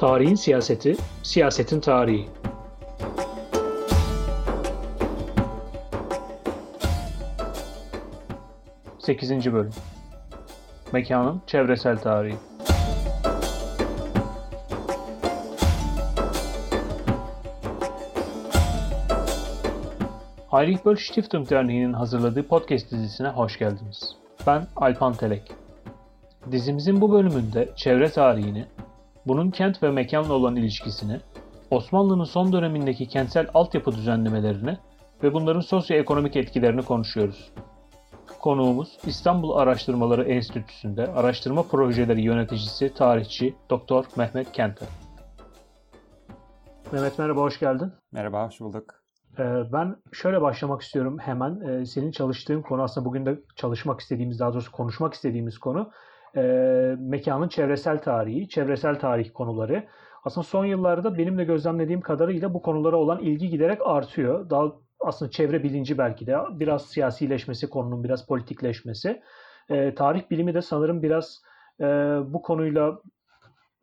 Tarihin siyaseti, siyasetin tarihi. Sekizinci bölüm. Mekanın çevresel tarihi. Heinrich Böll Stiftung Derneği'nin hazırladığı podcast dizisine hoş geldiniz. Ben Alpan Telek. Dizimizin bu bölümünde çevre tarihini, bunun kent ve mekanla olan ilişkisini, Osmanlı'nın son dönemindeki kentsel altyapı düzenlemelerini ve bunların sosyoekonomik etkilerini konuşuyoruz. Konuğumuz İstanbul Araştırmaları Enstitüsü'nde araştırma projeleri yöneticisi, tarihçi Doktor Mehmet Kenter. Mehmet merhaba, hoş geldin. Merhaba, hoş bulduk. Ee, ben şöyle başlamak istiyorum hemen. Ee, senin çalıştığın konu aslında bugün de çalışmak istediğimiz, daha doğrusu konuşmak istediğimiz konu e, mekanın çevresel tarihi, çevresel tarih konuları. Aslında son yıllarda benim de gözlemlediğim kadarıyla bu konulara olan ilgi giderek artıyor. Daha aslında çevre bilinci belki de biraz siyasileşmesi, konunun biraz politikleşmesi. E, tarih bilimi de sanırım biraz e, bu konuyla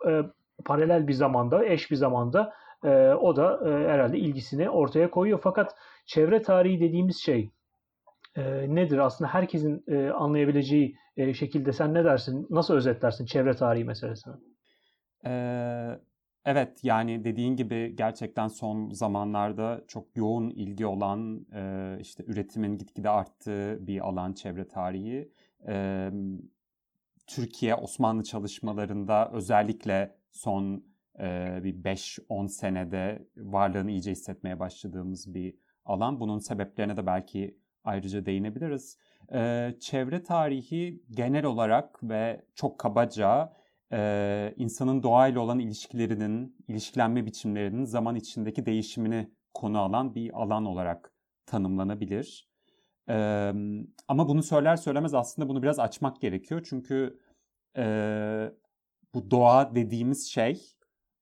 e, paralel bir zamanda, eş bir zamanda e, o da e, herhalde ilgisini ortaya koyuyor. Fakat çevre tarihi dediğimiz şey e, nedir? Aslında herkesin e, anlayabileceği e, şekilde sen ne dersin? Nasıl özetlersin çevre tarihi meselesini? Ee, evet yani dediğin gibi gerçekten son zamanlarda çok yoğun ilgi olan e, işte üretimin gitgide arttığı bir alan çevre tarihi. E, Türkiye Osmanlı çalışmalarında özellikle son e, bir 5-10 senede varlığını iyice hissetmeye başladığımız bir alan. Bunun sebeplerine de belki ayrıca değinebiliriz. E, çevre tarihi genel olarak ve çok kabaca e, insanın doğayla olan ilişkilerinin, ilişkilenme biçimlerinin zaman içindeki değişimini konu alan bir alan olarak tanımlanabilir. E, ama bunu söyler söylemez aslında bunu biraz açmak gerekiyor. Çünkü e, bu doğa dediğimiz şey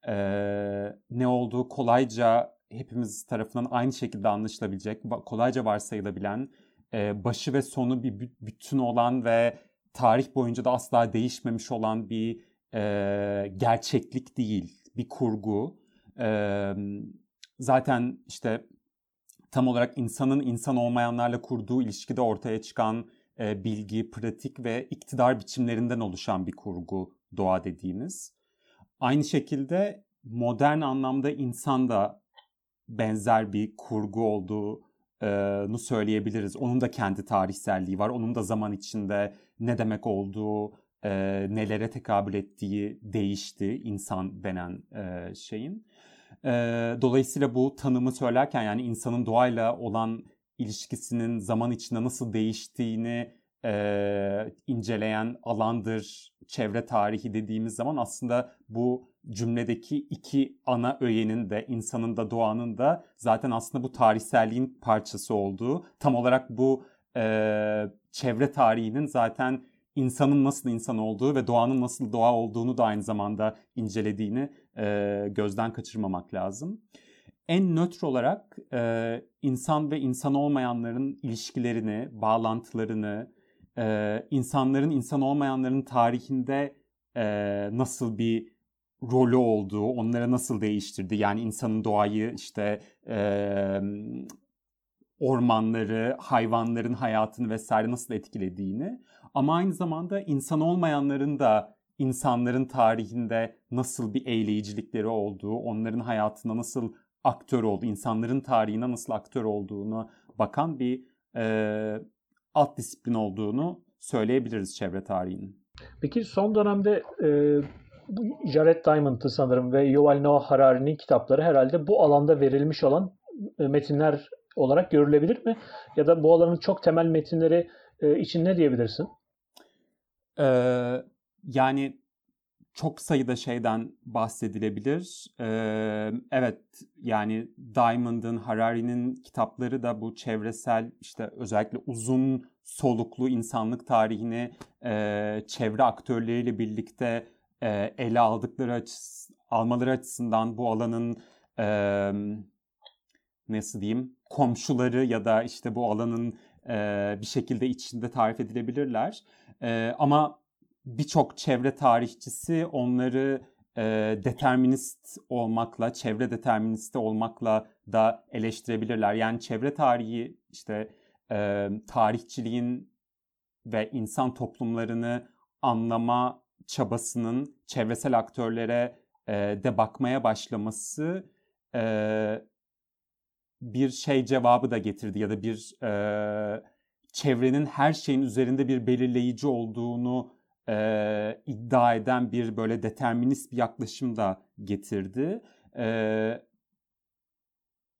e, ne olduğu kolayca hepimiz tarafından aynı şekilde anlaşılabilecek, kolayca varsayılabilen, e, başı ve sonu bir bütün olan ve tarih boyunca da asla değişmemiş olan bir e, gerçeklik değil, bir kurgu. E, zaten işte tam olarak insanın insan olmayanlarla kurduğu ilişkide ortaya çıkan bilgi, pratik ve iktidar biçimlerinden oluşan bir kurgu doğa dediğimiz. Aynı şekilde modern anlamda insan da benzer bir kurgu olduğunu söyleyebiliriz. Onun da kendi tarihselliği var. Onun da zaman içinde ne demek olduğu, nelere tekabül ettiği değişti insan denen şeyin. Dolayısıyla bu tanımı söylerken yani insanın doğayla olan ilişkisinin zaman içinde nasıl değiştiğini inceleyen alandır çevre tarihi dediğimiz zaman aslında bu cümledeki iki ana öğenin de insanın da doğanın da zaten aslında bu tarihselliğin parçası olduğu tam olarak bu e, çevre tarihinin zaten insanın nasıl insan olduğu ve doğanın nasıl doğa olduğunu da aynı zamanda incelediğini e, gözden kaçırmamak lazım. En nötr olarak e, insan ve insan olmayanların ilişkilerini, bağlantılarını, e, insanların insan olmayanların tarihinde e, nasıl bir rolü olduğu, onlara nasıl değiştirdi. Yani insanın doğayı işte e, ormanları, hayvanların hayatını vesaire nasıl etkilediğini ama aynı zamanda insan olmayanların da insanların tarihinde nasıl bir eyleyicilikleri olduğu, onların hayatında nasıl aktör olduğu, insanların tarihine nasıl aktör olduğunu bakan bir e, alt disiplin olduğunu söyleyebiliriz çevre tarihinin. Peki son dönemde e, Jared Diamond'ı sanırım ve Yuval Noah Harari'nin kitapları herhalde bu alanda verilmiş olan e, metinler olarak görülebilir mi? Ya da bu alanın çok temel metinleri e, için ne diyebilirsin? Ee, yani çok sayıda şeyden bahsedilebilir. Ee, evet yani Diamond'ın, Harari'nin kitapları da bu çevresel işte özellikle uzun soluklu insanlık tarihini e, çevre aktörleriyle birlikte e, ele aldıkları açıs almaları açısından bu alanın e, nasıl diyeyim komşuları ya da işte bu alanın e, bir şekilde içinde tarif edilebilirler. E, ama birçok çevre tarihçisi onları e, determinist olmakla, çevre deterministi olmakla da eleştirebilirler. Yani çevre tarihi işte e, tarihçiliğin ve insan toplumlarını anlama çabasının çevresel aktörlere e, de bakmaya başlaması e, bir şey cevabı da getirdi ya da bir e, çevrenin her şeyin üzerinde bir belirleyici olduğunu e, iddia eden bir böyle determinist bir yaklaşım da getirdi. E,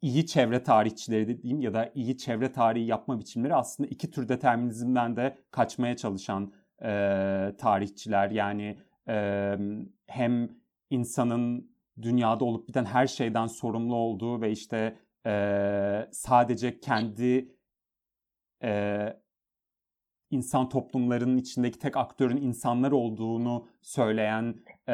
iyi çevre tarihçileri dediğim ya da iyi çevre tarihi yapma biçimleri aslında iki tür determinizmden de kaçmaya çalışan e, tarihçiler. Yani e, hem insanın dünyada olup biten her şeyden sorumlu olduğu ve işte e, sadece kendi e, insan toplumlarının içindeki tek aktörün insanlar olduğunu söyleyen e,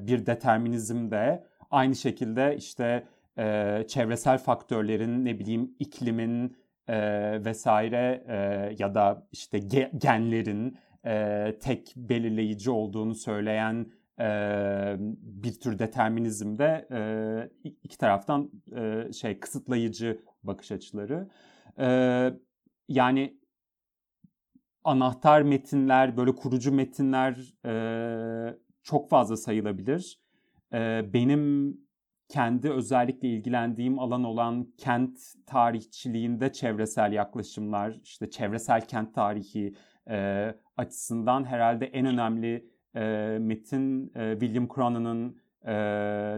bir determinizm de aynı şekilde işte e, çevresel faktörlerin ne bileyim iklimin e, vesaire e, ya da işte ge, genlerin e, tek belirleyici olduğunu söyleyen e, bir tür determinizm de e, iki taraftan e, şey kısıtlayıcı bakış açıları. E, yani anahtar metinler, böyle kurucu metinler e, çok fazla sayılabilir. E, benim kendi özellikle ilgilendiğim alan olan kent tarihçiliğinde çevresel yaklaşımlar, işte çevresel kent tarihi e, açısından herhalde en önemli e, metin e, William Cronon'un e,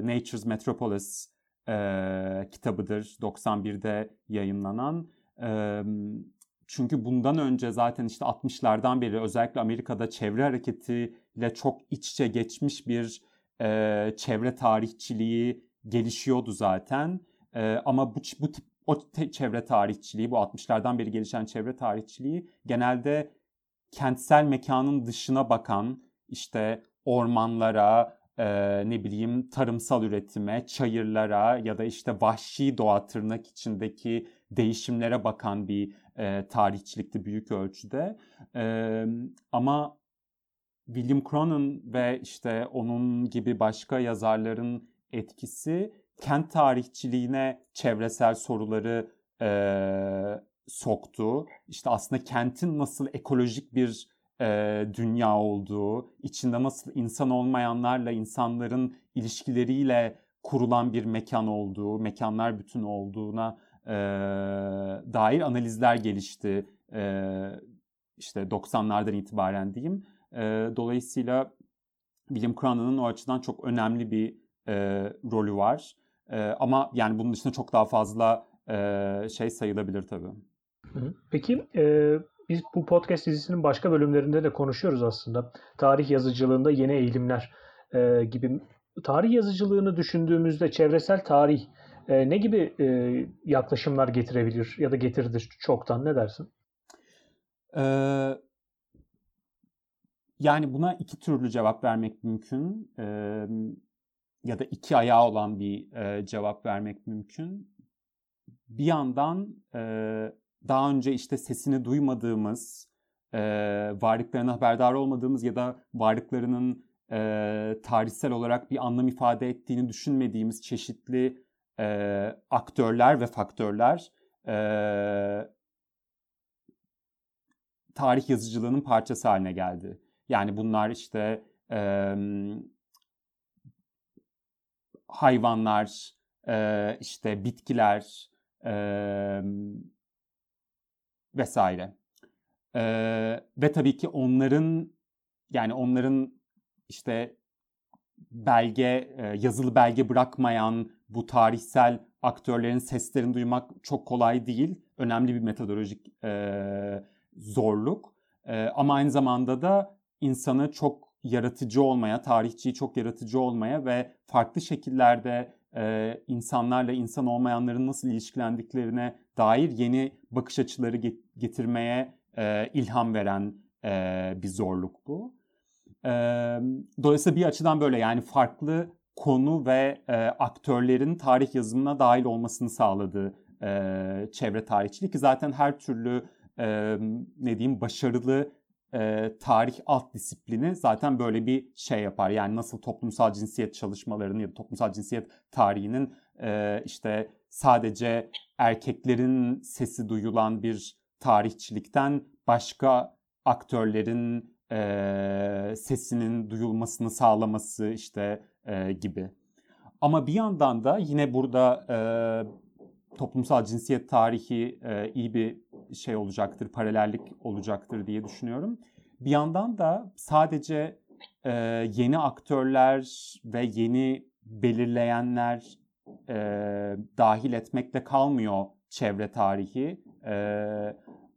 Nature's Metropolis e, kitabıdır. 91'de yayınlanan. E, çünkü bundan önce zaten işte 60'lardan beri özellikle Amerika'da çevre hareketiyle çok iç içe geçmiş bir e, çevre tarihçiliği gelişiyordu zaten. E, ama bu, bu tip o çevre tarihçiliği, bu 60'lardan beri gelişen çevre tarihçiliği genelde kentsel mekanın dışına bakan, işte ormanlara, e, ne bileyim tarımsal üretime, çayırlara ya da işte vahşi doğa tırnak içindeki değişimlere bakan bir e, tarihçilikti büyük ölçüde. E, ama William Cronon ve işte onun gibi başka yazarların etkisi kent tarihçiliğine çevresel soruları e, soktu. İşte aslında kentin nasıl ekolojik bir e, dünya olduğu, içinde nasıl insan olmayanlarla insanların ilişkileriyle kurulan bir mekan olduğu, mekanlar bütün olduğuna e, dair analizler gelişti. E, işte 90'lardan itibaren diyeyim. E, dolayısıyla William Cronon'un o açıdan çok önemli bir e, rolü var. E, ama yani bunun dışında çok daha fazla e, şey sayılabilir tabii. Peki e, biz bu podcast dizisinin başka bölümlerinde de konuşuyoruz aslında. Tarih yazıcılığında yeni eğilimler e, gibi. Tarih yazıcılığını düşündüğümüzde çevresel tarih e, ne gibi e, yaklaşımlar getirebilir ya da getirdi çoktan ne dersin? Ee, yani buna iki türlü cevap vermek mümkün. Ee, ya da iki ayağı olan bir e, cevap vermek mümkün. Bir yandan e, daha önce işte sesini duymadığımız, e, varlıklarına haberdar olmadığımız ya da varlıklarının e, tarihsel olarak bir anlam ifade ettiğini düşünmediğimiz çeşitli e, aktörler ve faktörler e, tarih yazıcılığının parçası haline geldi. Yani bunlar işte e, hayvanlar, e, işte bitkiler e, vesaire. E, ve tabii ki onların yani onların işte belge, yazılı belge bırakmayan bu tarihsel aktörlerin seslerini duymak çok kolay değil. Önemli bir metodolojik e, zorluk. E, ama aynı zamanda da insanı çok yaratıcı olmaya, tarihçiyi çok yaratıcı olmaya ve farklı şekillerde e, insanlarla insan olmayanların nasıl ilişkilendiklerine dair yeni bakış açıları getirmeye e, ilham veren e, bir zorluk bu. E, dolayısıyla bir açıdan böyle yani farklı konu ve e, aktörlerin tarih yazımına dahil olmasını sağladı e, çevre tarihçilik ki zaten her türlü e, ne diyeyim başarılı e, tarih alt disiplini zaten böyle bir şey yapar. Yani nasıl toplumsal cinsiyet çalışmalarının ya da toplumsal cinsiyet tarihinin e, işte sadece erkeklerin sesi duyulan bir tarihçilikten başka aktörlerin e, sesinin duyulmasını sağlaması işte e, gibi. Ama bir yandan da yine burada e, toplumsal cinsiyet tarihi e, iyi bir şey olacaktır, paralellik olacaktır diye düşünüyorum. Bir yandan da sadece e, yeni aktörler ve yeni belirleyenler e, dahil etmekle kalmıyor çevre tarihi. E,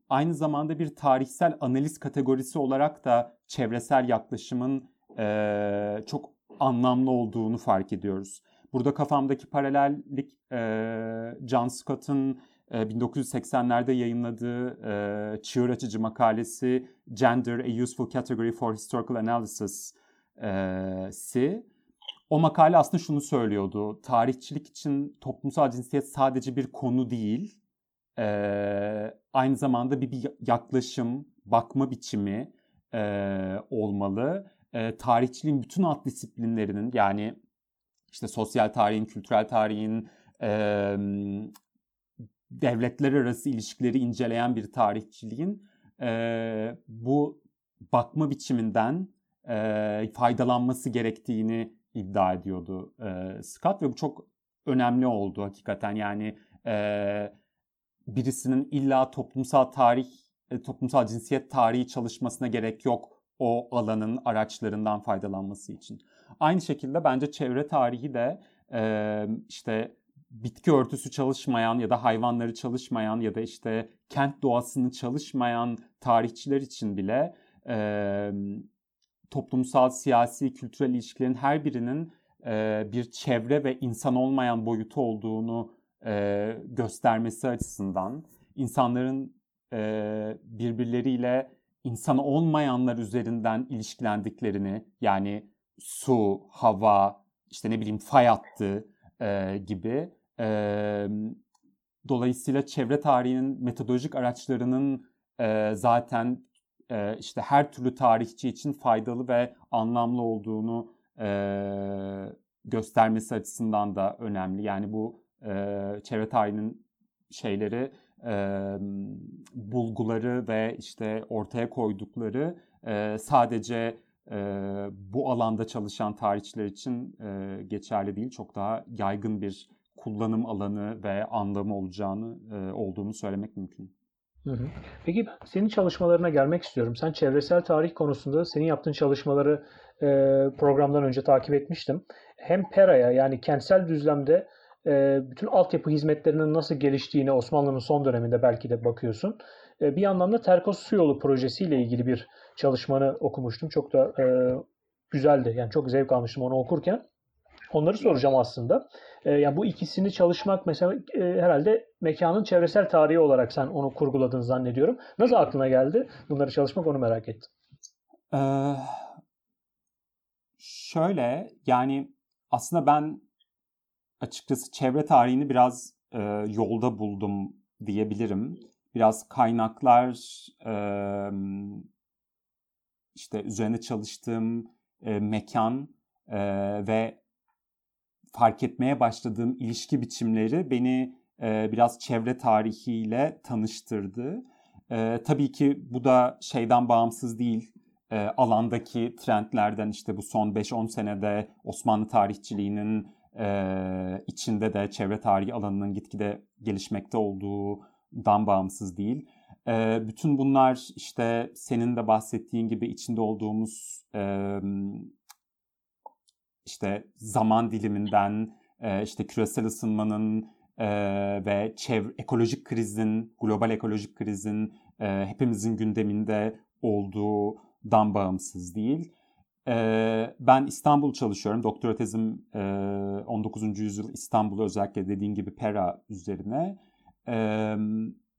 aynı zamanda bir tarihsel analiz kategorisi olarak da çevresel yaklaşımın e, çok anlamlı olduğunu fark ediyoruz. Burada kafamdaki paralellik e, John Scott'ın 1980'lerde yayınladığı e, çığır açıcı makalesi Gender a Useful Category for Historical Analysis e. O makale aslında şunu söylüyordu. Tarihçilik için toplumsal cinsiyet sadece bir konu değil, e, aynı zamanda bir, bir yaklaşım, bakma biçimi e, olmalı. E, tarihçiliğin bütün alt disiplinlerinin yani işte sosyal tarihin, kültürel tarihin, e, devletler arası ilişkileri inceleyen bir tarihçiliğin e, bu bakma biçiminden e, faydalanması gerektiğini iddia ediyordu e, Scott ve bu çok önemli oldu hakikaten yani e, birisinin illa toplumsal tarih, e, toplumsal cinsiyet tarihi çalışmasına gerek yok o alanın araçlarından faydalanması için. Aynı şekilde bence çevre tarihi de e, işte bitki örtüsü çalışmayan ya da hayvanları çalışmayan ya da işte kent doğasını çalışmayan tarihçiler için bile e, toplumsal, siyasi, kültürel ilişkilerin her birinin e, bir çevre ve insan olmayan boyutu olduğunu e, göstermesi açısından insanların e, birbirleriyle insan olmayanlar üzerinden ilişkilendiklerini yani su, hava, işte ne bileyim fay hattı e, gibi e, dolayısıyla çevre tarihinin metodolojik araçlarının e, zaten e, işte her türlü tarihçi için faydalı ve anlamlı olduğunu e, göstermesi açısından da önemli. Yani bu e, çevre tarihinin şeyleri, e, bulguları ve işte ortaya koydukları e, sadece e, bu alanda çalışan tarihçiler için e, geçerli değil. Çok daha yaygın bir kullanım alanı ve anlamı olacağını e, olduğunu söylemek mümkün. Peki senin çalışmalarına gelmek istiyorum. Sen çevresel tarih konusunda senin yaptığın çalışmaları e, programdan önce takip etmiştim. Hem PERA'ya yani kentsel düzlemde e, bütün altyapı hizmetlerinin nasıl geliştiğini Osmanlı'nın son döneminde belki de bakıyorsun. E, bir yandan da Terkos Su Yolu projesiyle ilgili bir çalışmanı okumuştum. Çok da güzeldi. Yani çok zevk almıştım onu okurken. Onları soracağım aslında. E, yani bu ikisini çalışmak mesela e, herhalde mekanın çevresel tarihi olarak sen onu kurguladın zannediyorum. Nasıl aklına geldi? Bunları çalışmak onu merak ettim. Ee, şöyle yani aslında ben açıkçası çevre tarihini biraz e, yolda buldum diyebilirim. Biraz kaynaklar, e, işte üzerine çalıştığım e, mekan e, ve fark etmeye başladığım ilişki biçimleri beni e, biraz çevre tarihiyle tanıştırdı. E, tabii ki bu da şeyden bağımsız değil. E, alandaki trendlerden işte bu son 5-10 senede Osmanlı tarihçiliğinin e, içinde de çevre tarihi alanının gitgide gelişmekte olduğundan bağımsız değil. E, bütün bunlar işte senin de bahsettiğin gibi içinde olduğumuz e, işte zaman diliminden, e, işte küresel ısınmanın e, ve çevre, ekolojik krizin, global ekolojik krizin e, hepimizin gündeminde olduğundan bağımsız değil. Ben İstanbul çalışıyorum. Doktora tezim e, 19. yüzyıl İstanbul'u özellikle dediğin gibi Pera üzerine.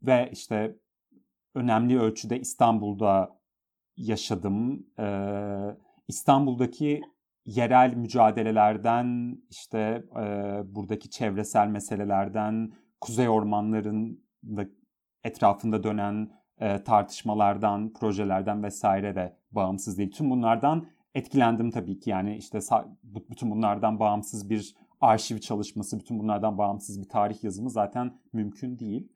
Ve işte önemli ölçüde İstanbul'da yaşadım. İstanbul'daki yerel mücadelelerden işte e, buradaki çevresel meselelerden kuzey ormanların da etrafında dönen e, tartışmalardan, projelerden vesaire de bağımsız değil. Tüm bunlardan etkilendim tabii ki. Yani işte bütün bunlardan bağımsız bir arşiv çalışması, bütün bunlardan bağımsız bir tarih yazımı zaten mümkün değil.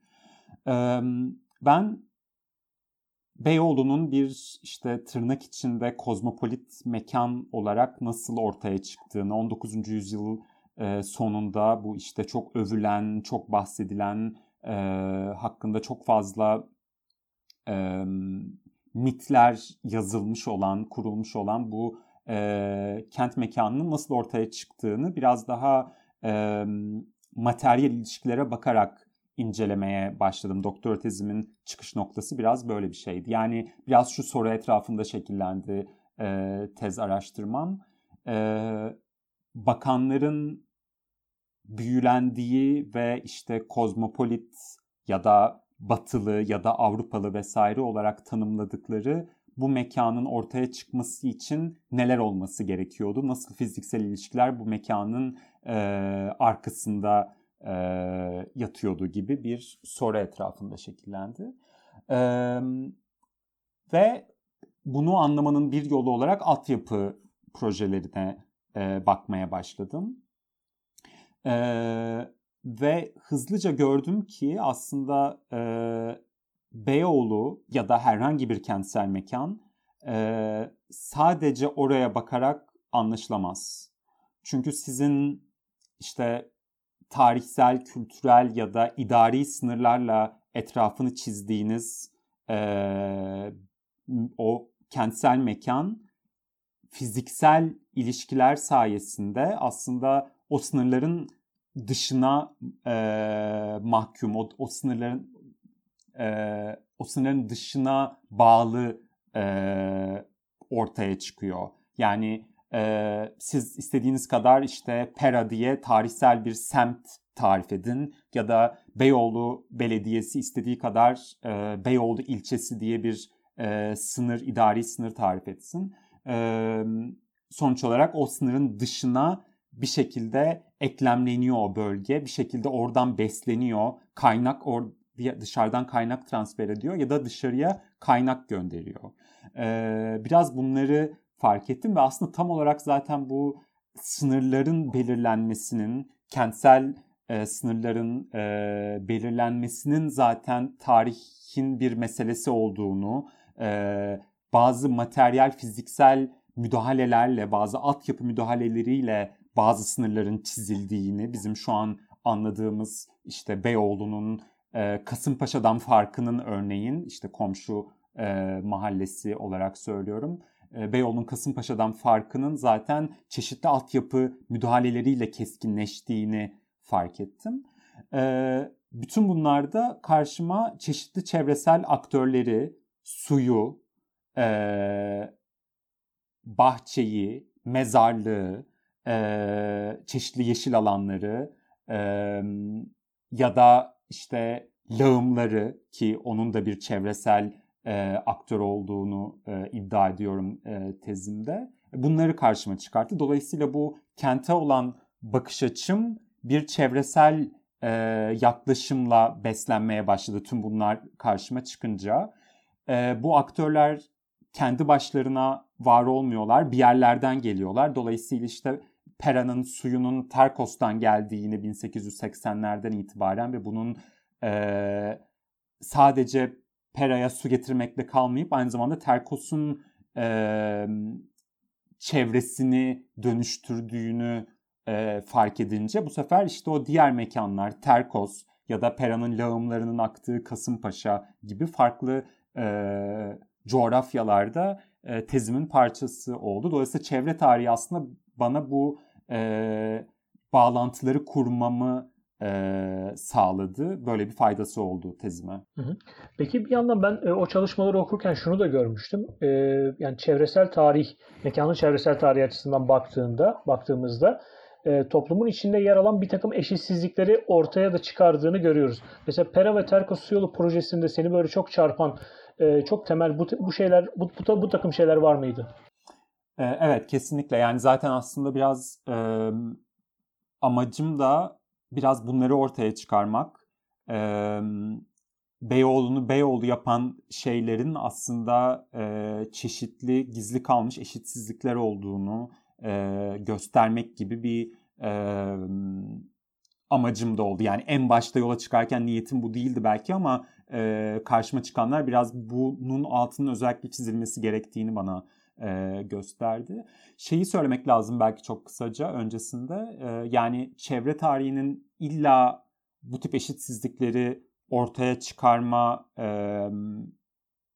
Ben Beyoğlu'nun bir işte tırnak içinde kozmopolit mekan olarak nasıl ortaya çıktığını 19. yüzyıl sonunda bu işte çok övülen, çok bahsedilen, hakkında çok fazla mitler yazılmış olan, kurulmuş olan bu e, kent mekanının nasıl ortaya çıktığını biraz daha e, materyal ilişkilere bakarak incelemeye başladım. Doktor tezimin çıkış noktası biraz böyle bir şeydi. Yani biraz şu soru etrafında şekillendi e, tez araştırmam. E, bakanların büyülendiği ve işte kozmopolit ya da batılı ya da Avrupalı vesaire olarak tanımladıkları bu mekanın ortaya çıkması için neler olması gerekiyordu? Nasıl fiziksel ilişkiler bu mekanın e, arkasında e, yatıyordu gibi bir soru etrafında şekillendi. E, ve bunu anlamanın bir yolu olarak altyapı projelerine e, bakmaya başladım. E, ve hızlıca gördüm ki aslında e, Beyoğlu ya da herhangi bir kentsel mekan e, sadece oraya bakarak anlaşılamaz. Çünkü sizin işte tarihsel, kültürel ya da idari sınırlarla etrafını çizdiğiniz e, o kentsel mekan fiziksel ilişkiler sayesinde aslında o sınırların dışına e, mahkum, o, o sınırların e, o sınırın dışına bağlı e, ortaya çıkıyor. Yani e, siz istediğiniz kadar işte Pera diye tarihsel bir semt tarif edin ya da Beyoğlu Belediyesi istediği kadar e, Beyoğlu ilçesi diye bir e, sınır, idari sınır tarif etsin. E, sonuç olarak o sınırın dışına bir şekilde eklemleniyor o bölge. Bir şekilde oradan besleniyor. Kaynak or dışarıdan kaynak transfer ediyor ya da dışarıya kaynak gönderiyor. Ee, biraz bunları fark ettim ve aslında tam olarak zaten bu sınırların belirlenmesinin, kentsel e, sınırların e, belirlenmesinin zaten tarihin bir meselesi olduğunu, e, bazı materyal fiziksel müdahalelerle, bazı altyapı müdahaleleriyle bazı sınırların çizildiğini, bizim şu an anladığımız işte Beyoğlu'nun e, Kasımpaşa'dan farkının örneğin işte komşu e, mahallesi olarak söylüyorum. E, Beyoğlu'nun Kasımpaşa'dan farkının zaten çeşitli altyapı müdahaleleriyle keskinleştiğini fark ettim. E, bütün bunlarda karşıma çeşitli çevresel aktörleri, suyu, e, bahçeyi, mezarlığı, çeşitli yeşil alanları ya da işte lağımları ki onun da bir çevresel e, aktör olduğunu e, iddia ediyorum e, tezimde. Bunları karşıma çıkarttı. Dolayısıyla bu kente olan bakış açım bir çevresel e, yaklaşımla beslenmeye başladı tüm bunlar karşıma çıkınca. E, bu aktörler kendi başlarına var olmuyorlar. Bir yerlerden geliyorlar. Dolayısıyla işte Pera'nın suyunun Terkos'tan geldiğini 1880'lerden itibaren ve bunun e, sadece Pera'ya su getirmekle kalmayıp aynı zamanda Terkos'un e, çevresini dönüştürdüğünü e, fark edince bu sefer işte o diğer mekanlar Terkos ya da Pera'nın lağımlarının aktığı Kasımpaşa gibi farklı e, coğrafyalarda e, tezimin parçası oldu. Dolayısıyla çevre tarihi aslında bana bu e, bağlantıları kurmamı e, sağladı. Böyle bir faydası oldu tezime. Peki bir yandan ben e, o çalışmaları okurken şunu da görmüştüm. E, yani çevresel tarih, mekanın çevresel tarih açısından baktığında, baktığımızda e, toplumun içinde yer alan bir takım eşitsizlikleri ortaya da çıkardığını görüyoruz. Mesela Pera ve Terkos yolu projesinde seni böyle çok çarpan, e, çok temel bu, bu şeyler, bu, bu, bu takım şeyler var mıydı? Evet kesinlikle yani zaten aslında biraz e, amacım da biraz bunları ortaya çıkarmak. E, Beyoğlu'nu Beyoğlu yapan şeylerin aslında e, çeşitli gizli kalmış eşitsizlikler olduğunu e, göstermek gibi bir e, amacım da oldu. Yani en başta yola çıkarken niyetim bu değildi belki ama e, karşıma çıkanlar biraz bunun altının özellikle çizilmesi gerektiğini bana e, gösterdi. Şeyi söylemek lazım belki çok kısaca öncesinde. E, yani çevre tarihinin illa bu tip eşitsizlikleri ortaya çıkarma e,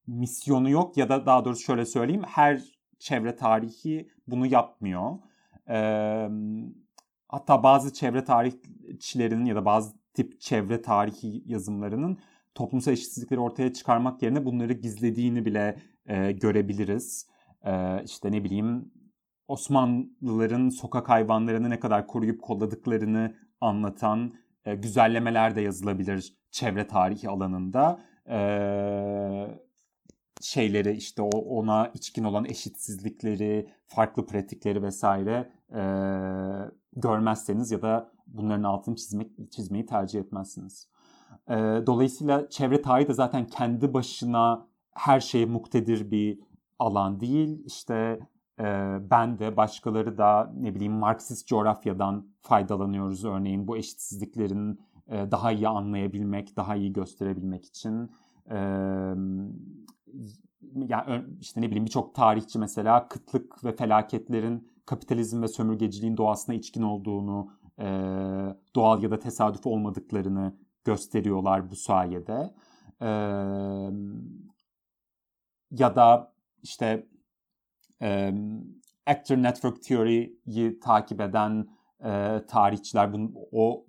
misyonu yok ya da daha doğrusu şöyle söyleyeyim her çevre tarihi bunu yapmıyor. E, hatta bazı çevre tarihçilerinin ya da bazı tip çevre tarihi yazımlarının toplumsal eşitsizlikleri ortaya çıkarmak yerine bunları gizlediğini bile e, görebiliriz. İşte ne bileyim Osmanlıların sokak hayvanlarını ne kadar koruyup kolladıklarını anlatan e, güzellemeler de yazılabilir çevre tarihi alanında. E, şeyleri işte o ona içkin olan eşitsizlikleri, farklı pratikleri vesaire görmezseniz ya da bunların altını çizmek çizmeyi tercih etmezsiniz. Dolayısıyla çevre tarihi de zaten kendi başına her şeye muktedir bir alan değil. İşte e, ben de başkaları da ne bileyim Marksist coğrafyadan faydalanıyoruz örneğin bu eşitsizliklerin e, daha iyi anlayabilmek, daha iyi gösterebilmek için. E, yani işte ne bileyim birçok tarihçi mesela kıtlık ve felaketlerin kapitalizm ve sömürgeciliğin doğasına içkin olduğunu, e, doğal ya da tesadüf olmadıklarını gösteriyorlar bu sayede. E, ya da işte e, Actor Network Theory'yi takip eden e, tarihçiler, bunun, o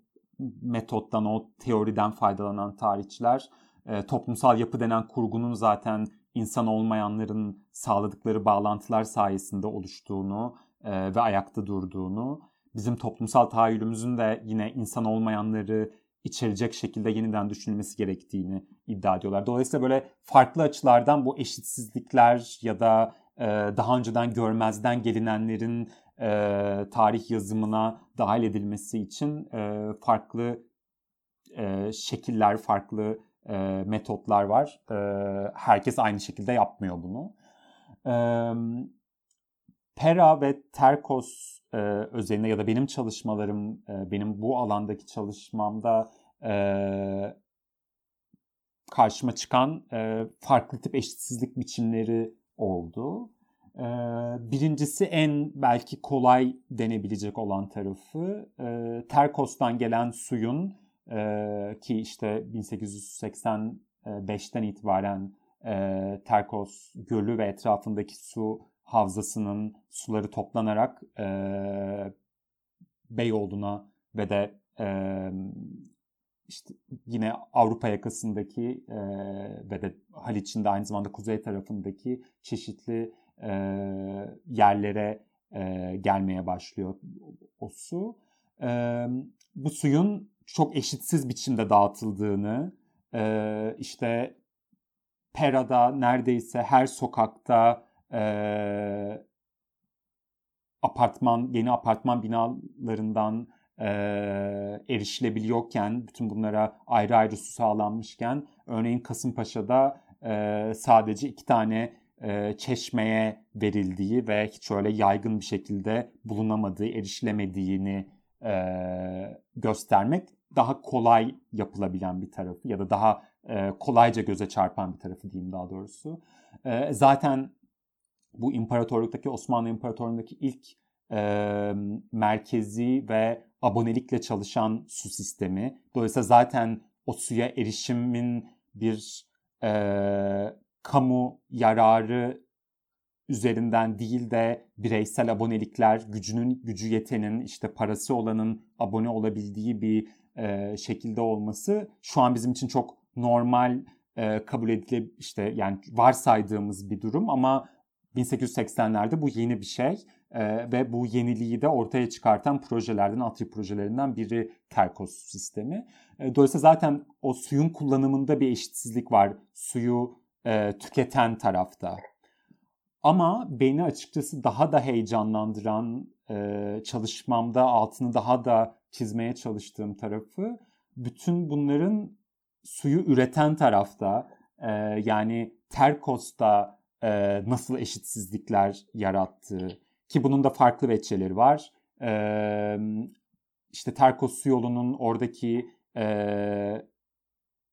metottan, o teoriden faydalanan tarihçiler e, toplumsal yapı denen kurgunun zaten insan olmayanların sağladıkları bağlantılar sayesinde oluştuğunu e, ve ayakta durduğunu, bizim toplumsal tahayyülümüzün de yine insan olmayanları içerecek şekilde yeniden düşünülmesi gerektiğini iddia ediyorlar. Dolayısıyla böyle farklı açılardan bu eşitsizlikler ya da e, daha önceden görmezden gelinenlerin e, tarih yazımına dahil edilmesi için e, farklı e, şekiller, farklı e, metotlar var. E, herkes aynı şekilde yapmıyor bunu. E, Pera ve Terkos e, özelinde ya da benim çalışmalarım, e, benim bu alandaki çalışmamda e, karşıma çıkan e, farklı tip eşitsizlik biçimleri oldu. E, birincisi en belki kolay denebilecek olan tarafı e, Terkos'tan gelen suyun e, ki işte 1885'ten itibaren e, Terkos Gölü ve etrafındaki su havzasının suları toplanarak e, Beyoğlu'na ve de e, işte yine Avrupa yakasındaki e, ve de Haliç'in de aynı zamanda kuzey tarafındaki çeşitli e, yerlere e, gelmeye başlıyor o su. E, bu suyun çok eşitsiz biçimde dağıtıldığını, e, işte Pera'da neredeyse her sokakta e, apartman, yeni apartman binalarından e, erişilebiliyorken, bütün bunlara ayrı ayrı su sağlanmışken, örneğin Kasımpaşa'da e, sadece iki tane e, çeşmeye verildiği ve hiç öyle yaygın bir şekilde bulunamadığı, erişilemediğini e, göstermek daha kolay yapılabilen bir tarafı ya da daha e, kolayca göze çarpan bir tarafı diyeyim daha doğrusu. E, zaten bu imparatorluktaki Osmanlı İmparatorluğu'ndaki ilk e, merkezi ve abonelikle çalışan su sistemi. Dolayısıyla zaten o suya erişimin bir e, kamu yararı üzerinden değil de bireysel abonelikler, gücünün gücü yetenin, işte parası olanın abone olabildiği bir e, şekilde olması şu an bizim için çok normal e, kabul edile işte yani varsaydığımız bir durum ama 1880'lerde bu yeni bir şey e, ve bu yeniliği de ortaya çıkartan projelerden, atri projelerinden biri Terkos sistemi. E, dolayısıyla zaten o suyun kullanımında bir eşitsizlik var. Suyu e, tüketen tarafta. Ama beni açıkçası daha da heyecanlandıran e, çalışmamda altını daha da çizmeye çalıştığım tarafı bütün bunların suyu üreten tarafta e, yani Terkos'ta e, nasıl eşitsizlikler yarattığı ki bunun da farklı veçeleri var. E, işte Terkos su yolunun oradaki e,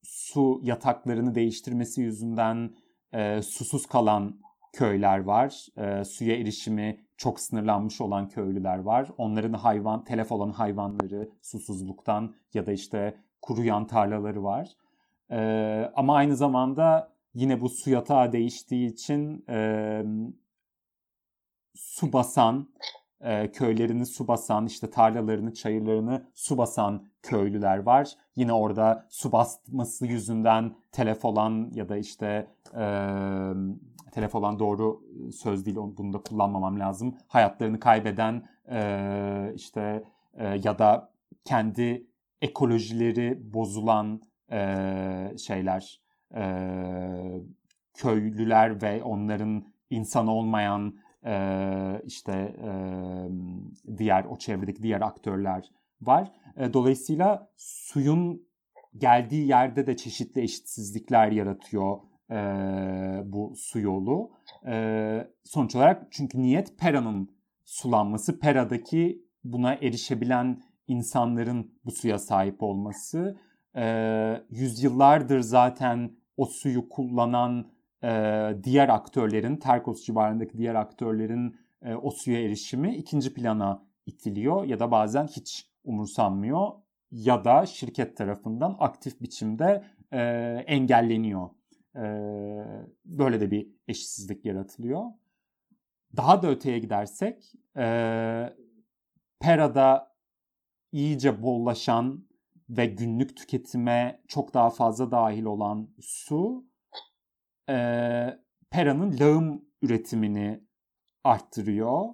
su yataklarını değiştirmesi yüzünden e, susuz kalan köyler var. Suya erişimi çok sınırlanmış olan köylüler var. Onların hayvan, telef olan hayvanları susuzluktan ya da işte kuruyan tarlaları var. E, ama aynı zamanda yine bu su yatağı değiştiği için e, su basan, e, köylerini su basan, işte tarlalarını, çayırlarını su basan köylüler var. Yine orada su basması yüzünden telef olan ya da işte e, telef olan doğru söz değil, bunu da kullanmamam lazım. Hayatlarını kaybeden e, işte e, ya da kendi ekolojileri bozulan e, şeyler, e, köylüler ve onların insan olmayan e, işte e, diğer o çevredeki diğer aktörler var. E, dolayısıyla suyun geldiği yerde de çeşitli eşitsizlikler yaratıyor e, bu su yolu. E, sonuç olarak çünkü niyet Pera'nın sulanması, Pera'daki buna erişebilen insanların bu suya sahip olması. E, yüzyıllardır zaten o suyu kullanan e, diğer aktörlerin, Terkos civarındaki diğer aktörlerin e, o suya erişimi ikinci plana itiliyor ya da bazen hiç umursanmıyor ya da şirket tarafından aktif biçimde e, engelleniyor. E, böyle de bir eşitsizlik yaratılıyor. Daha da öteye gidersek e, Pera'da iyice bollaşan ve günlük tüketime çok daha fazla dahil olan su e, Pera'nın lağım üretimini arttırıyor.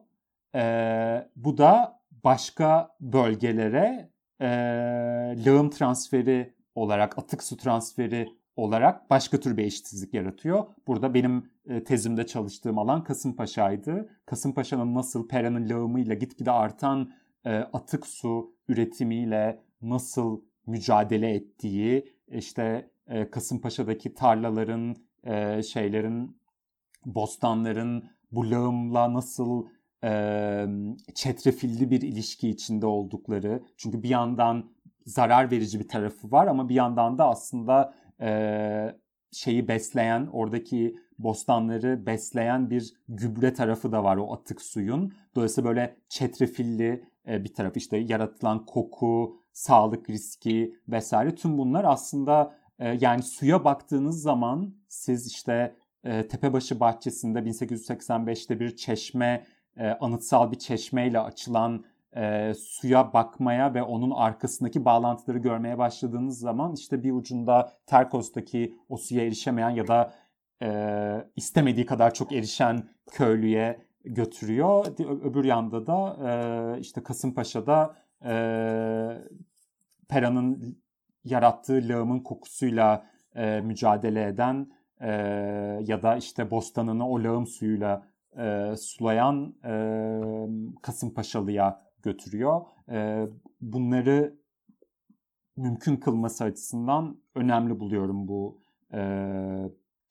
E, bu da başka bölgelere e, lağım transferi olarak, atık su transferi olarak başka tür bir eşitsizlik yaratıyor. Burada benim e, tezimde çalıştığım alan Kasımpaşa'ydı. Kasımpaşa'nın nasıl Pera'nın lağımıyla gitgide artan e, atık su üretimiyle nasıl mücadele ettiği, işte e, Kasımpaşa'daki tarlaların e, şeylerin, bostanların bu lağımla nasıl e, çetrefilli bir ilişki içinde oldukları. Çünkü bir yandan zarar verici bir tarafı var ama bir yandan da aslında e, şeyi besleyen, oradaki bostanları besleyen bir gübre tarafı da var o atık suyun. Dolayısıyla böyle çetrefilli e, bir taraf işte yaratılan koku, sağlık riski vesaire tüm bunlar aslında e, yani suya baktığınız zaman siz işte e, Tepebaşı bahçesinde 1885'te bir çeşme, e, anıtsal bir çeşmeyle açılan e, suya bakmaya ve onun arkasındaki bağlantıları görmeye başladığınız zaman işte bir ucunda Terkos'taki o suya erişemeyen ya da e, istemediği kadar çok erişen köylüye götürüyor. Öbür yanda da e, işte Kasımpaşa'da e, Pera'nın yarattığı lağımın kokusuyla e, mücadele eden e, ya da işte bostanını o lağım suyuyla e, sulayan e, Kasımpaşalı'ya götürüyor. E, bunları mümkün kılması açısından önemli buluyorum bu e,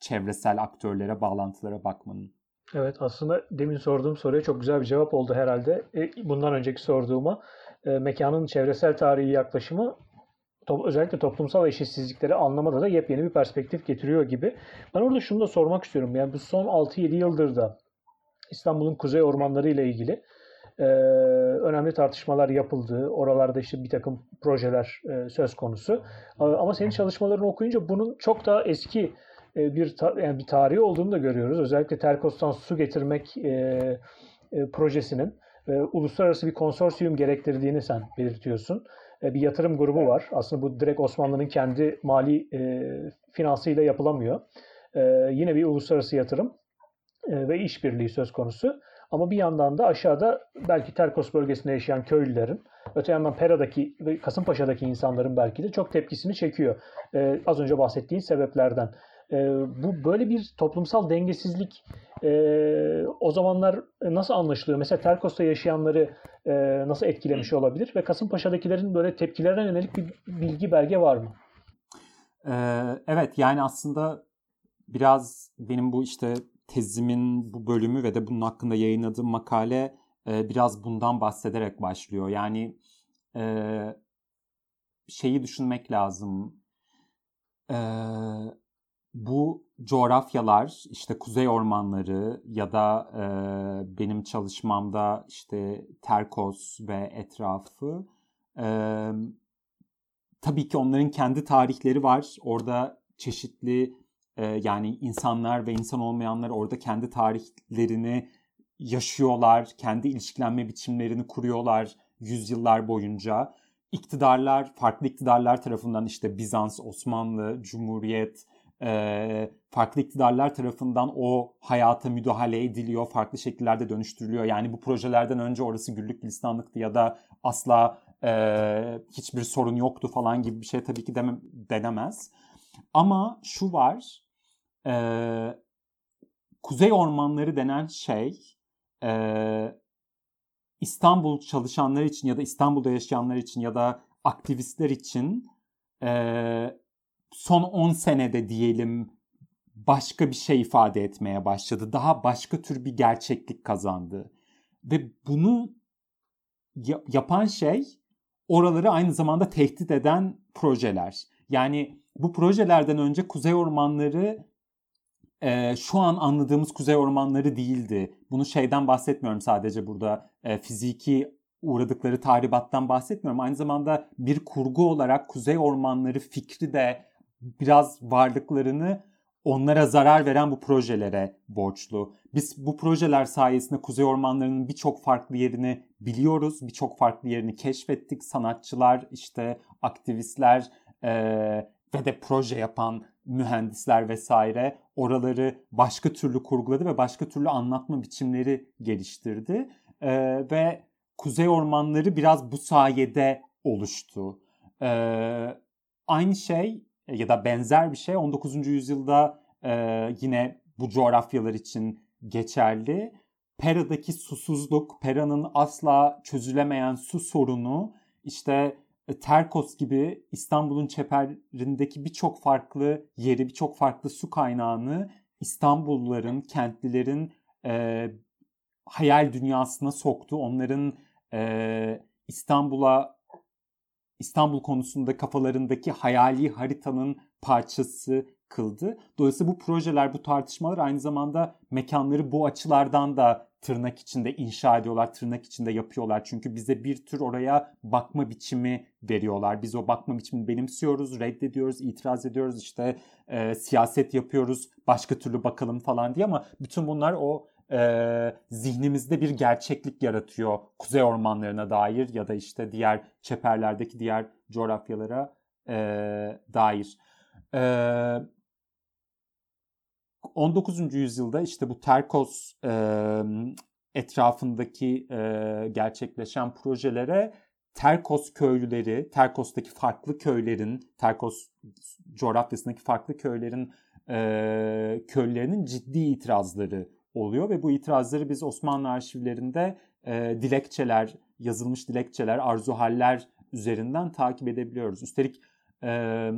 çevresel aktörlere, bağlantılara bakmanın. Evet aslında demin sorduğum soruya çok güzel bir cevap oldu herhalde. E, bundan önceki sorduğuma e, mekanın çevresel tarihi yaklaşımı to- özellikle toplumsal eşitsizlikleri anlamada da yepyeni bir perspektif getiriyor gibi. Ben orada şunu da sormak istiyorum. Yani bu son 6-7 yıldır da İstanbul'un kuzey ormanları ile ilgili e, önemli tartışmalar yapıldı. Oralarda işte bir takım projeler e, söz konusu. Ama senin çalışmalarını okuyunca bunun çok daha eski e, bir ta- yani bir tarihi olduğunu da görüyoruz. Özellikle Terkos'tan su getirmek e, e, projesinin e, uluslararası bir konsorsiyum gerektirdiğini sen belirtiyorsun. E, bir yatırım grubu var. Aslında bu direkt Osmanlı'nın kendi mali e, finansıyla yapılamıyor. E, yine bir uluslararası yatırım e, ve işbirliği söz konusu. Ama bir yandan da aşağıda belki Terkos bölgesinde yaşayan köylülerin, öte yandan Pera'daki ve Kasımpaşa'daki insanların belki de çok tepkisini çekiyor. E, az önce bahsettiğin sebeplerden. E, bu böyle bir toplumsal dengesizlik e, o zamanlar nasıl anlaşılıyor? Mesela Terkos'ta yaşayanları e, nasıl etkilemiş olabilir? Ve Kasımpaşa'dakilerin böyle tepkilerine yönelik bir bilgi belge var mı? Ee, evet yani aslında biraz benim bu işte tezimin bu bölümü ve de bunun hakkında yayınladığım makale e, biraz bundan bahsederek başlıyor. Yani e, şeyi düşünmek lazım. E, bu coğrafyalar işte kuzey ormanları ya da e, benim çalışmamda işte Terkos ve etrafı e, tabii ki onların kendi tarihleri var. Orada çeşitli e, yani insanlar ve insan olmayanlar orada kendi tarihlerini yaşıyorlar, kendi ilişkilenme biçimlerini kuruyorlar yüzyıllar boyunca. İktidarlar, farklı iktidarlar tarafından işte Bizans, Osmanlı, Cumhuriyet, e, farklı iktidarlar tarafından o hayata müdahale ediliyor, farklı şekillerde dönüştürülüyor. Yani bu projelerden önce orası güllük gülistanlıktı ya da asla e, hiçbir sorun yoktu falan gibi bir şey tabii ki demem, denemez. Ama şu var, e, kuzey ormanları denen şey e, İstanbul çalışanlar için ya da İstanbul'da yaşayanlar için ya da aktivistler için e, son 10 senede diyelim başka bir şey ifade etmeye başladı. Daha başka tür bir gerçeklik kazandı. Ve bunu yapan şey oraları aynı zamanda tehdit eden projeler. Yani bu projelerden önce kuzey ormanları e, şu an anladığımız kuzey ormanları değildi. Bunu şeyden bahsetmiyorum sadece burada e, fiziki uğradıkları tahribattan bahsetmiyorum. Aynı zamanda bir kurgu olarak kuzey ormanları fikri de biraz varlıklarını onlara zarar veren bu projelere borçlu. Biz bu projeler sayesinde kuzey ormanlarının birçok farklı yerini biliyoruz, birçok farklı yerini keşfettik. Sanatçılar, işte aktivistler e, ve de proje yapan mühendisler vesaire oraları başka türlü kurguladı ve başka türlü anlatma biçimleri geliştirdi. E, ve kuzey ormanları biraz bu sayede oluştu. E, aynı şey ya da benzer bir şey 19. yüzyılda e, yine bu coğrafyalar için geçerli. Pera'daki susuzluk, Pera'nın asla çözülemeyen su sorunu işte e, Terkos gibi İstanbul'un çeperindeki birçok farklı yeri, birçok farklı su kaynağını İstanbulluların, kentlilerin e, hayal dünyasına soktu. Onların e, İstanbul'a İstanbul konusunda kafalarındaki hayali haritanın parçası kıldı. Dolayısıyla bu projeler, bu tartışmalar aynı zamanda mekanları bu açılardan da tırnak içinde inşa ediyorlar, tırnak içinde yapıyorlar. Çünkü bize bir tür oraya bakma biçimi veriyorlar. Biz o bakma biçimini benimsiyoruz, reddediyoruz, itiraz ediyoruz, işte e, siyaset yapıyoruz, başka türlü bakalım falan diye ama bütün bunlar o e, zihnimizde bir gerçeklik yaratıyor kuzey ormanlarına dair ya da işte diğer çeperlerdeki diğer coğrafyalara e, dair. E, 19. yüzyılda işte bu Terkos e, etrafındaki e, gerçekleşen projelere Terkos köylüleri, Terkos'taki farklı köylerin, Terkos coğrafyasındaki farklı köylerin e, köylerinin ciddi itirazları oluyor ve bu itirazları biz Osmanlı arşivlerinde e, dilekçeler, yazılmış dilekçeler, arzuhaller üzerinden takip edebiliyoruz. Üstelik e,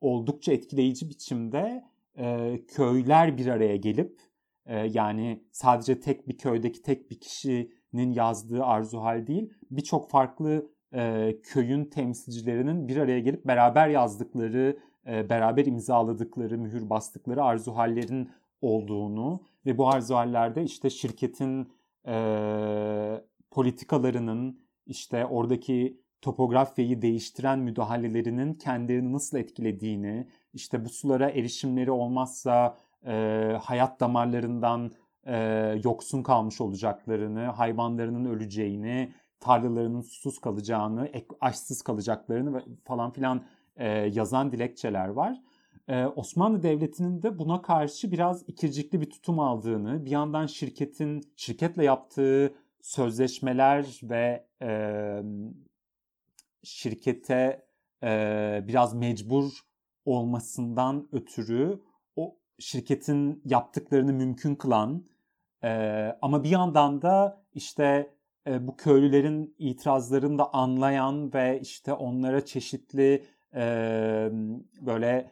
oldukça etkileyici biçimde e, köyler bir araya gelip e, yani sadece tek bir köydeki tek bir kişinin yazdığı arzuhal değil birçok farklı e, köyün temsilcilerinin bir araya gelip beraber yazdıkları, e, beraber imzaladıkları, mühür bastıkları arzuhallerin olduğunu ve bu arzuallerde işte şirketin e, politikalarının işte oradaki topografyayı değiştiren müdahalelerinin kendilerini nasıl etkilediğini, işte bu sulara erişimleri olmazsa e, hayat damarlarından e, yoksun kalmış olacaklarını, hayvanlarının öleceğini, tarlalarının susuz kalacağını, açsız kalacaklarını falan filan e, yazan dilekçeler var. Ee, Osmanlı Devleti'nin de buna karşı biraz ikircikli bir tutum aldığını, bir yandan şirketin şirketle yaptığı sözleşmeler ve e, şirkete e, biraz mecbur olmasından ötürü o şirketin yaptıklarını mümkün kılan e, ama bir yandan da işte e, bu köylülerin itirazlarını da anlayan ve işte onlara çeşitli e, böyle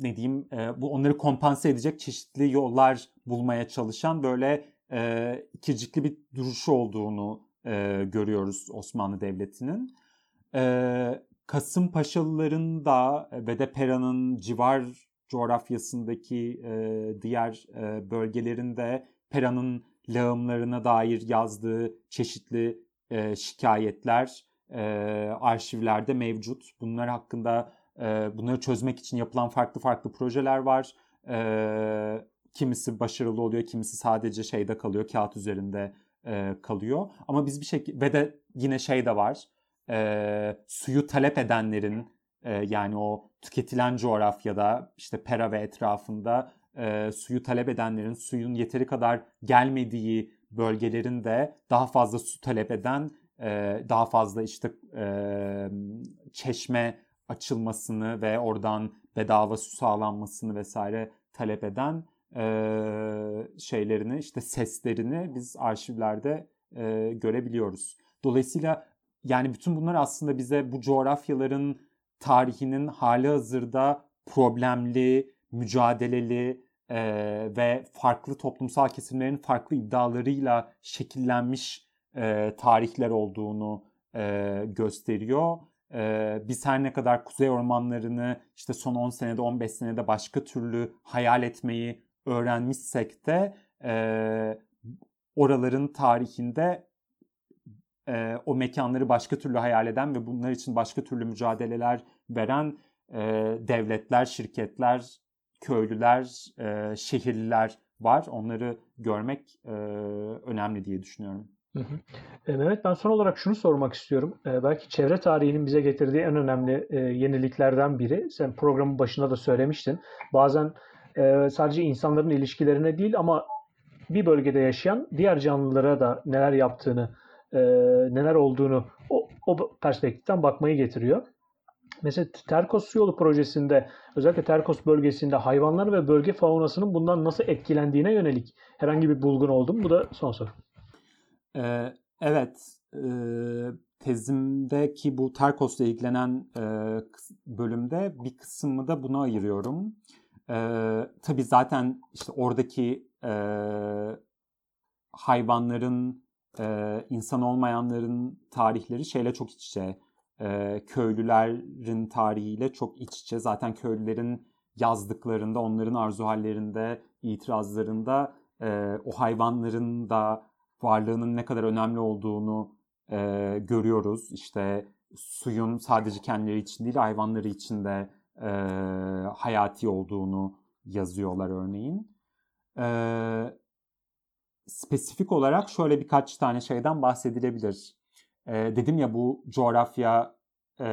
ne diyeyim e, bu onları kompanse edecek çeşitli yollar bulmaya çalışan böyle e, ikircikli bir duruşu olduğunu e, görüyoruz Osmanlı Devleti'nin. E, Kasımpaşalıların da ve de Pera'nın civar coğrafyasındaki e, diğer e, bölgelerinde Pera'nın lağımlarına dair yazdığı çeşitli e, şikayetler e, arşivlerde mevcut. Bunlar hakkında bunları çözmek için yapılan farklı farklı projeler var. Kimisi başarılı oluyor, kimisi sadece şeyde kalıyor, kağıt üzerinde kalıyor. Ama biz bir şekilde ve de yine şey de var. Suyu talep edenlerin yani o tüketilen coğrafyada işte Pera ve etrafında suyu talep edenlerin suyun yeteri kadar gelmediği bölgelerin de daha fazla su talep eden daha fazla işte çeşme açılmasını ve oradan bedava su sağlanmasını vesaire talep eden e, şeylerini işte seslerini biz arşivlerde e, görebiliyoruz. Dolayısıyla yani bütün bunlar aslında bize bu coğrafyaların tarihinin hali hazırda problemli, mücadeleli e, ve farklı toplumsal kesimlerin farklı iddialarıyla şekillenmiş e, tarihler olduğunu e, gösteriyor. E, biz her ne kadar kuzey ormanlarını işte son 10 senede 15 senede başka türlü hayal etmeyi öğrenmişsek de e, oraların tarihinde e, o mekanları başka türlü hayal eden ve bunlar için başka türlü mücadeleler veren e, devletler, şirketler, köylüler, e, şehirliler var. Onları görmek e, önemli diye düşünüyorum. Hı hı. E, Mehmet ben son olarak şunu sormak istiyorum. E, belki çevre tarihinin bize getirdiği en önemli e, yeniliklerden biri. Sen programın başında da söylemiştin. Bazen sadece insanların ilişkilerine değil ama bir bölgede yaşayan diğer canlılara da neler yaptığını, neler olduğunu o, o perspektiften bakmayı getiriyor. Mesela Terkos Su Yolu projesinde özellikle Terkos bölgesinde hayvanlar ve bölge faunasının bundan nasıl etkilendiğine yönelik herhangi bir bulgun oldu mu? Bu da son soru. Evet. Tezimdeki bu Terkos'la ilgilenen bölümde bir kısmını da buna ayırıyorum. E, tabii zaten işte oradaki hayvanların, insan olmayanların tarihleri şeyle çok iç içe köylülerin tarihiyle çok iç içe. Zaten köylülerin yazdıklarında, onların arzu hallerinde, itirazlarında o hayvanların da varlığının ne kadar önemli olduğunu e, görüyoruz. İşte suyun sadece kendileri için değil, hayvanları için de e, hayati olduğunu yazıyorlar örneğin. E, spesifik olarak şöyle birkaç tane şeyden bahsedilebilir e, dedim ya bu coğrafya e,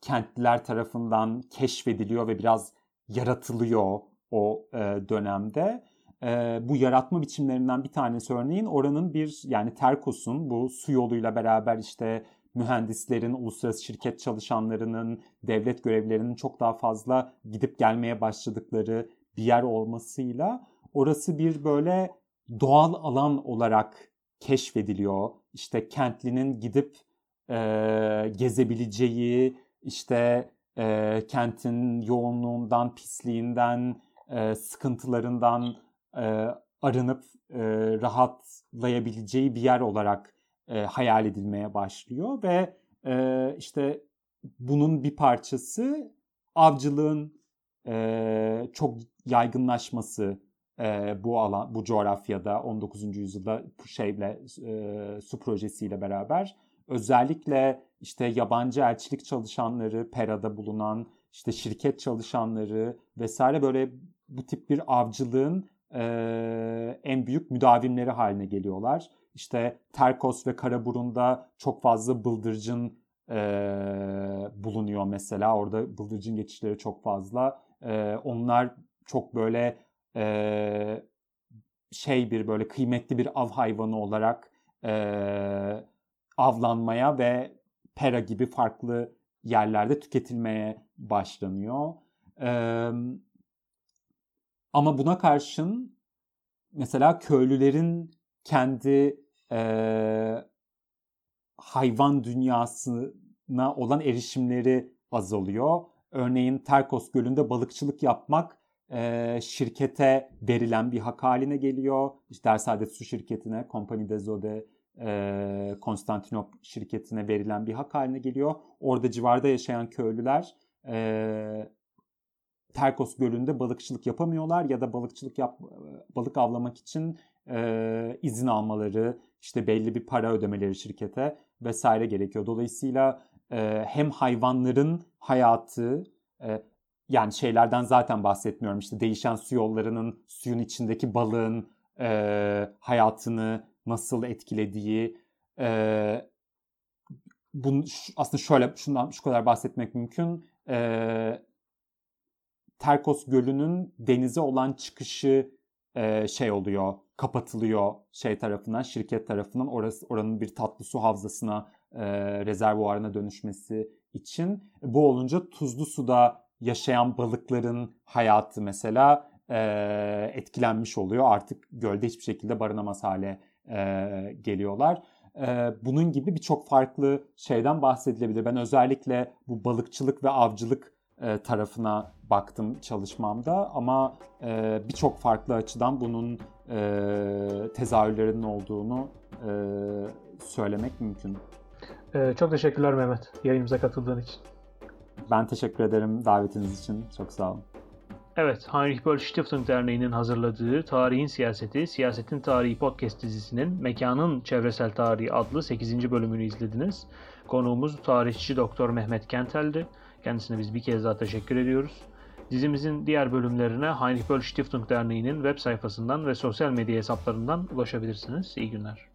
kentliler tarafından keşfediliyor ve biraz yaratılıyor o e, dönemde. E, bu yaratma biçimlerinden bir tanesi örneğin oranın bir yani Terkos'un bu su yoluyla beraber işte mühendislerin, uluslararası şirket çalışanlarının, devlet görevlilerinin çok daha fazla gidip gelmeye başladıkları bir yer olmasıyla orası bir böyle doğal alan olarak keşfediliyor. İşte kentlinin gidip e, gezebileceği, işte e, kentin yoğunluğundan, pisliğinden, e, sıkıntılarından e, arınıp e, rahatlayabileceği bir yer olarak e, hayal edilmeye başlıyor ve e, işte bunun bir parçası avcılığın e, çok yaygınlaşması e, bu alan, bu coğrafyada 19. yüzyılda şeyle e, su projesiyle beraber özellikle işte yabancı elçilik çalışanları, Pera'da bulunan işte şirket çalışanları vesaire böyle bu tip bir avcılığın e, en büyük müdavimleri haline geliyorlar. İşte Terkos ve Karaburun'da çok fazla bıldırcın e, bulunuyor mesela. Orada bıldırcın geçişleri çok fazla. E, onlar çok böyle e, şey bir böyle kıymetli bir av hayvanı olarak e, avlanmaya ve pera gibi farklı yerlerde tüketilmeye başlanıyor. E, ama buna karşın mesela köylülerin kendi e, hayvan alanlarına olan erişimleri azalıyor. Örneğin Terkos Gölü'nde balıkçılık yapmak e, şirkete verilen bir hak haline geliyor. İşte Dersaadet Su Şirketi'ne, Compagnie des Eaux de e, Konstantinop şirketine verilen bir hak haline geliyor. Orada civarda yaşayan köylüler e, Terkos Gölü'nde balıkçılık yapamıyorlar ya da balıkçılık yap balık avlamak için e, izin almaları, işte belli bir para ödemeleri şirkete vesaire gerekiyor. Dolayısıyla e, hem hayvanların hayatı e, yani şeylerden zaten bahsetmiyorum. İşte değişen su yollarının suyun içindeki balığın e, hayatını nasıl etkilediği e, bunu aslında şöyle şundan şu kadar bahsetmek mümkün. E, Terkos Gölü'nün denize olan çıkışı e, şey oluyor, kapatılıyor şey tarafından, şirket tarafından orası oranın bir tatlı su havzasına, e, rezervuarına dönüşmesi için. Bu olunca tuzlu suda yaşayan balıkların hayatı mesela e, etkilenmiş oluyor. Artık gölde hiçbir şekilde barınamaz hale e, geliyorlar. E, bunun gibi birçok farklı şeyden bahsedilebilir. Ben özellikle bu balıkçılık ve avcılık e, tarafına baktım çalışmamda ama e, birçok farklı açıdan bunun e, tezahürlerinin olduğunu e, söylemek mümkün. Çok teşekkürler Mehmet yayınımıza katıldığın için. Ben teşekkür ederim davetiniz için. Çok sağ olun. Evet, Heinrich Böll Stiftung Derneği'nin hazırladığı Tarihin Siyaseti, Siyasetin Tarihi podcast dizisinin Mekanın Çevresel Tarihi adlı 8. bölümünü izlediniz. Konuğumuz tarihçi Doktor Mehmet Kentel'di. Kendisine biz bir kez daha teşekkür ediyoruz. Dizimizin diğer bölümlerine Heinrich Böll Stiftung Derneği'nin web sayfasından ve sosyal medya hesaplarından ulaşabilirsiniz. İyi günler.